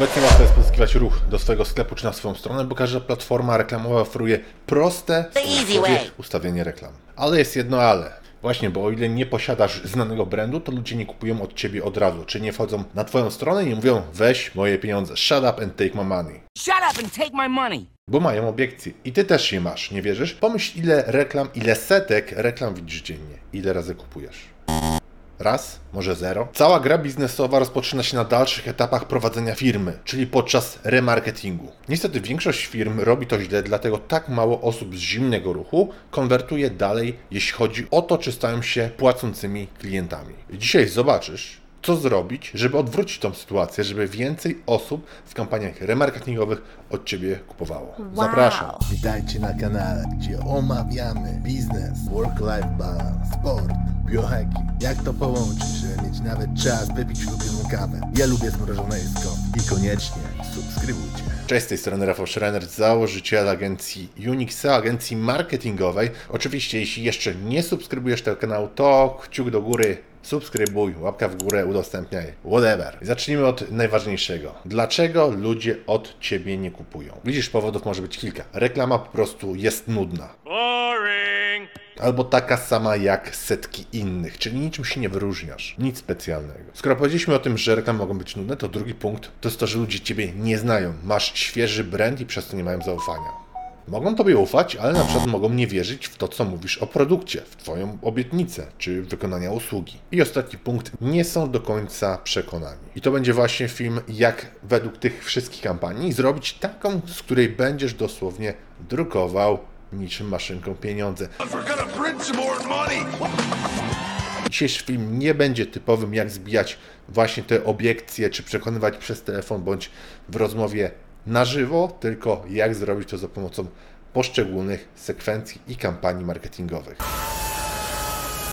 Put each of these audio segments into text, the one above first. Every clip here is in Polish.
Obecnie łatwo jest pozyskiwać ruch do swojego sklepu czy na swoją stronę, bo każda platforma reklamowa oferuje proste ustawienie reklam. Ale jest jedno ale. Właśnie, bo o ile nie posiadasz znanego brandu, to ludzie nie kupują od ciebie od razu. Czy nie wchodzą na twoją stronę i nie mówią weź moje pieniądze, shut up and take my money. Shut up and take my money. Bo mają obiekcje. I ty też je masz, nie wierzysz? Pomyśl ile reklam, ile setek reklam widzisz dziennie. Ile razy kupujesz? Raz, może zero. Cała gra biznesowa rozpoczyna się na dalszych etapach prowadzenia firmy, czyli podczas remarketingu. Niestety większość firm robi to źle, dlatego tak mało osób z zimnego ruchu konwertuje dalej, jeśli chodzi o to, czy stają się płacącymi klientami. Dzisiaj zobaczysz, co zrobić, żeby odwrócić tą sytuację, żeby więcej osób w kampaniach remarketingowych od Ciebie kupowało. Zapraszam. Witajcie na kanale, gdzie omawiamy biznes, work-life balance, sport, biohacking. Jak to połączyć, żeby mieć nawet czas wypić ulubioną kawę. Ja lubię zmrożone jedzko. I koniecznie subskrybujcie. Cześć, z tej strony Rafał Schreiner, założyciel agencji Unixa, agencji marketingowej. Oczywiście, jeśli jeszcze nie subskrybujesz tego kanału, to kciuk do góry, subskrybuj, łapka w górę, udostępniaj, whatever. Zacznijmy od najważniejszego. Dlaczego ludzie od Ciebie nie kupują? Widzisz, powodów może być kilka. Reklama po prostu jest nudna. Albo taka sama jak setki innych, czyli niczym się nie wyróżniasz. Nic specjalnego. Skoro powiedzieliśmy o tym, że reklamy mogą być nudne, to drugi punkt to jest to, że ludzie Ciebie nie znają. Masz świeży brand i przez to nie mają zaufania. Mogą Tobie ufać, ale na przykład mogą nie wierzyć w to, co mówisz o produkcie, w Twoją obietnicę czy wykonania usługi. I ostatni punkt, nie są do końca przekonani. I to będzie właśnie film, jak według tych wszystkich kampanii zrobić taką, z której będziesz dosłownie drukował niczym maszynką pieniądze. Dzisiejszy film nie będzie typowym, jak zbijać właśnie te obiekcje, czy przekonywać przez telefon, bądź w rozmowie na żywo, tylko jak zrobić to za pomocą poszczególnych sekwencji i kampanii marketingowych.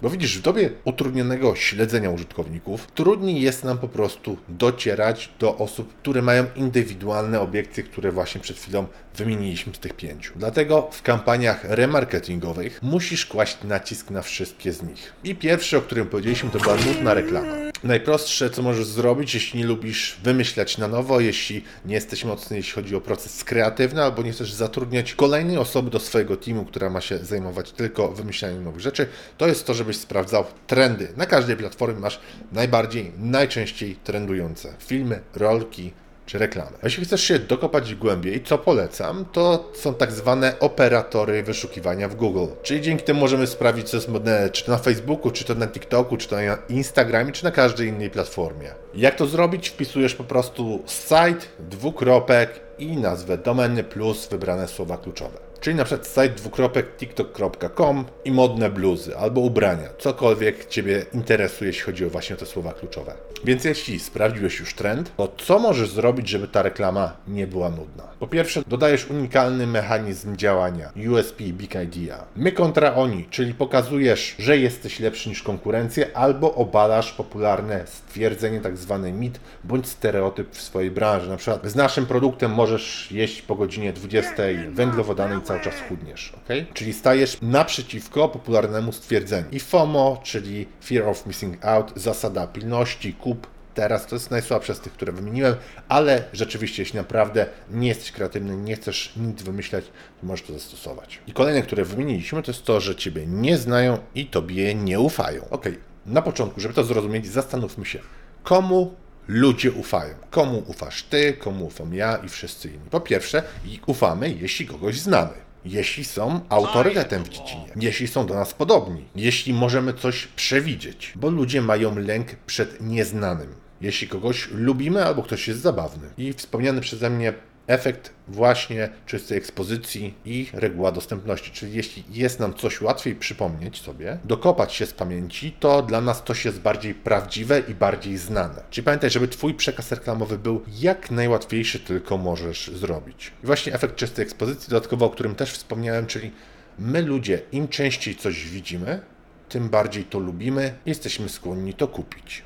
Bo widzisz, w dobie utrudnionego śledzenia użytkowników trudniej jest nam po prostu docierać do osób, które mają indywidualne obiekcje, które właśnie przed chwilą wymieniliśmy z tych pięciu. Dlatego w kampaniach remarketingowych musisz kłaść nacisk na wszystkie z nich. I pierwsze, o którym powiedzieliśmy, to była nudna reklama. Najprostsze, co możesz zrobić, jeśli nie lubisz wymyślać na nowo, jeśli nie jesteś mocny, jeśli chodzi o proces kreatywny, albo nie chcesz zatrudniać kolejnej osoby do swojego teamu, która ma się zajmować tylko wymyślaniem nowych rzeczy, to jest to, żebyś sprawdzał trendy. Na każdej platformie masz najbardziej, najczęściej trendujące filmy, rolki, czy reklamy. Jeśli chcesz się dokopać głębiej, co polecam, to są tak zwane operatory wyszukiwania w Google. Czyli dzięki temu możemy sprawdzić, co jest modne, czy to na Facebooku, czy to na TikToku, czy to na Instagramie, czy na każdej innej platformie. Jak to zrobić? Wpisujesz po prostu site, dwukropek i nazwę domeny plus wybrane słowa kluczowe. Czyli na przykład site dwukropek tiktok.com i modne bluzy albo ubrania, cokolwiek Ciebie interesuje, jeśli chodzi o właśnie te słowa kluczowe. Więc jeśli sprawdziłeś już trend, to co możesz zrobić, żeby ta reklama nie była nudna? Po pierwsze, dodajesz unikalny mechanizm działania USP Big Idea. My kontra oni, czyli pokazujesz, że jesteś lepszy niż konkurencję albo obalasz popularne stwierdzenie, tak zwany mit bądź stereotyp w swojej branży. Na przykład z naszym produktem możesz jeść po godzinie 20 węglowodany i cały czas chudniesz, ok? Czyli stajesz naprzeciwko popularnemu stwierdzeniu. I FOMO, czyli Fear of Missing Out, zasada pilności, kup teraz, to jest najsłabsze z tych, które wymieniłem, ale rzeczywiście, jeśli naprawdę nie jesteś kreatywny, nie chcesz nic wymyślać, to możesz to zastosować. I kolejne, które wymieniliśmy, to jest to, że Ciebie nie znają i Tobie nie ufają. Ok, na początku, żeby to zrozumieć, zastanówmy się, komu ludzie ufają. Komu ufasz ty, komu ufam ja i wszyscy inni. Po pierwsze, ufamy, jeśli kogoś znamy. Jeśli są autorytetem w dziedzinie, jeśli są do nas podobni, jeśli możemy coś przewidzieć, bo ludzie mają lęk przed nieznanym. Jeśli kogoś lubimy albo ktoś jest zabawny. I wspomniany przeze mnie efekt właśnie czystej ekspozycji i reguła dostępności. Czyli jeśli jest nam coś łatwiej przypomnieć sobie, dokopać się z pamięci, to dla nas coś jest bardziej prawdziwe i bardziej znane. Czyli pamiętaj, żeby Twój przekaz reklamowy był jak najłatwiejszy tylko możesz zrobić. I właśnie efekt czystej ekspozycji, dodatkowo o którym też wspomniałem, czyli my ludzie, im częściej coś widzimy, tym bardziej to lubimy, jesteśmy skłonni to kupić.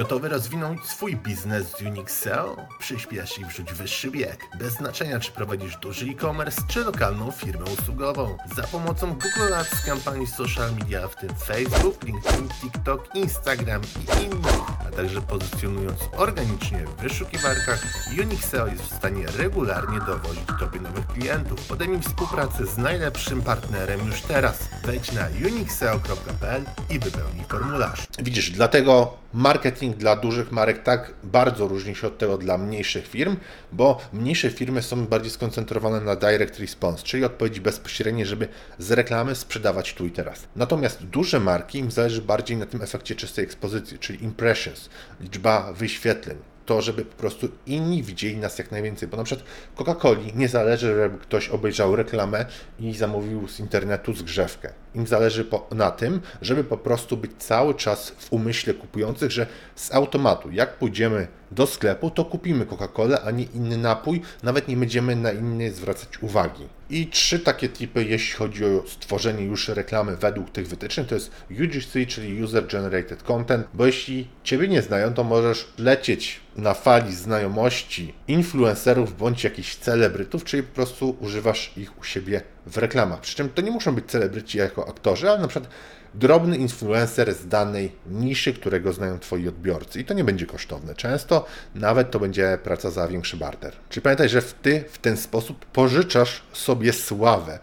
Gotowy rozwinąć swój biznes z Unixel? Przyśpiesz i wrzuć wyższy bieg. Bez znaczenia, czy prowadzisz duży e-commerce, czy lokalną firmę usługową. Za pomocą Google Ads kampanii social media, w tym Facebook, LinkedIn, TikTok, Instagram i innych, także pozycjonując organicznie w wyszukiwarkach, Unixel jest w stanie regularnie dowozić Tobie nowych klientów. Podejmij współpracę z najlepszym partnerem już teraz. Wejdź na unixel.pl i wypełnij formularz. Widzisz, dlatego marketing dla dużych marek tak bardzo różni się od tego dla mniejszych firm, bo mniejsze firmy są bardziej skoncentrowane na direct response, czyli odpowiedzi bezpośrednie, żeby z reklamy sprzedawać tu i teraz. Natomiast duże marki im zależy bardziej na tym efekcie czystej ekspozycji, czyli impressions, liczba wyświetleń to, żeby po prostu inni widzieli nas jak najwięcej. Bo na przykład Coca-Coli nie zależy, żeby ktoś obejrzał reklamę i zamówił z internetu zgrzewkę. Im zależy po, na tym, żeby po prostu być cały czas w umyśle kupujących, że z automatu, jak pójdziemy do sklepu, to kupimy Coca-Colę, a nie inny napój, nawet nie będziemy na inny zwracać uwagi. I trzy takie typy, jeśli chodzi o stworzenie już reklamy według tych wytycznych, to jest UGC, czyli User Generated Content, bo jeśli Ciebie nie znają, to możesz lecieć na fali znajomości influencerów bądź jakichś celebrytów, czyli po prostu używasz ich u siebie w reklamach. Przy czym to nie muszą być celebryci jako aktorzy, ale na przykład drobny influencer z danej niszy, którego znają Twoi odbiorcy. I to nie będzie kosztowne. Często nawet to będzie praca za większy barter. Czyli pamiętaj, że Ty w ten sposób pożyczasz sobie sławę.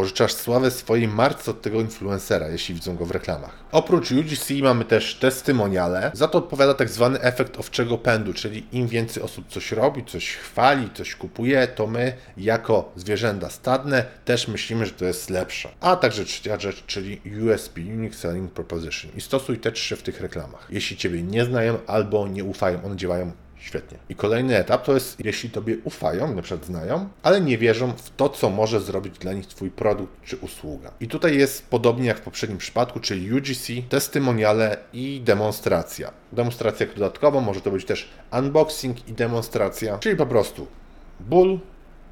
Pożyczasz sławę swojej marce od tego influencera, jeśli widzą go w reklamach. Oprócz UGC mamy też testimoniale. Za to odpowiada tak zwany efekt owczego pędu, czyli im więcej osób coś robi, coś chwali, coś kupuje, to my jako zwierzęta stadne też myślimy, że to jest lepsze. A także trzecia rzecz, czyli USP, Unique Selling Proposition. I stosuj te trzy w tych reklamach. Jeśli Ciebie nie znają albo nie ufają, one działają Świetnie. I kolejny etap to jest, jeśli Tobie ufają, na przykład znają, ale nie wierzą w to, co może zrobić dla nich Twój produkt czy usługa. I tutaj jest podobnie jak w poprzednim przypadku, czyli UGC, testymoniale i demonstracja. Demonstracja dodatkowo może to być też unboxing i demonstracja, czyli po prostu ból,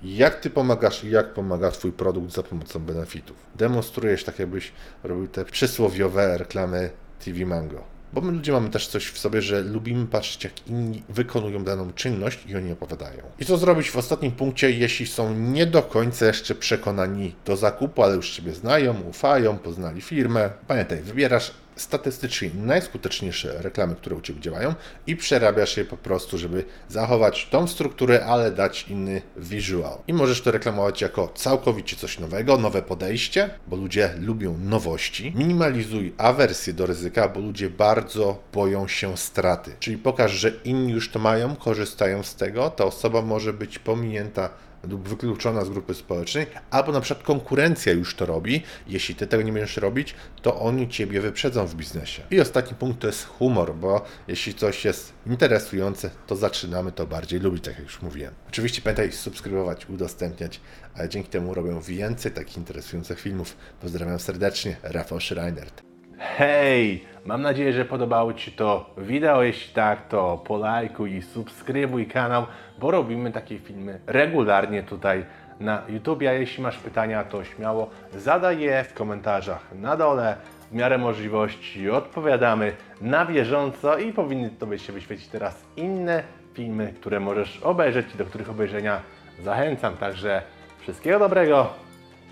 jak Ty pomagasz i jak pomaga Twój produkt za pomocą benefitów. Demonstrujesz tak, jakbyś robił te przysłowiowe reklamy TV Mango. Bo my ludzie mamy też coś w sobie, że lubimy patrzeć, jak inni wykonują daną czynność i oni opowiadają. I co zrobić w ostatnim punkcie, jeśli są nie do końca jeszcze przekonani do zakupu, ale już Ciebie znają, ufają, poznali firmę. Pamiętaj, wybierasz statystycznie najskuteczniejsze reklamy, które u Ciebie działają i przerabiasz je po prostu, żeby zachować tą strukturę, ale dać inny visual. I możesz to reklamować jako całkowicie coś nowego, nowe podejście, bo ludzie lubią nowości. Minimalizuj awersję do ryzyka, bo ludzie bardzo boją się straty. Czyli pokaż, że inni już to mają, korzystają z tego, ta osoba może być pominięta lub wykluczona z grupy społecznej, albo na przykład konkurencja już to robi. Jeśli ty tego nie będziesz robić, to oni ciebie wyprzedzą w biznesie. I ostatni punkt to jest humor, bo jeśli coś jest interesujące, to zaczynamy to bardziej lubić, tak jak już mówiłem. Oczywiście pamiętaj subskrybować, udostępniać, a dzięki temu robią więcej takich interesujących filmów. Pozdrawiam serdecznie, Rafał Schreinert. Hej! Mam nadzieję, że podobało Ci to wideo. Jeśli tak, to polajkuj i subskrybuj kanał, bo robimy takie filmy regularnie tutaj na YouTube. A jeśli masz pytania, to śmiało zadaj je w komentarzach na dole. W miarę możliwości odpowiadamy na bieżąco i powinny Tobie się wyświecić teraz inne filmy, które możesz obejrzeć i do których obejrzenia zachęcam. Także wszystkiego dobrego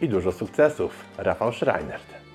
i dużo sukcesów. Rafał Schreinert.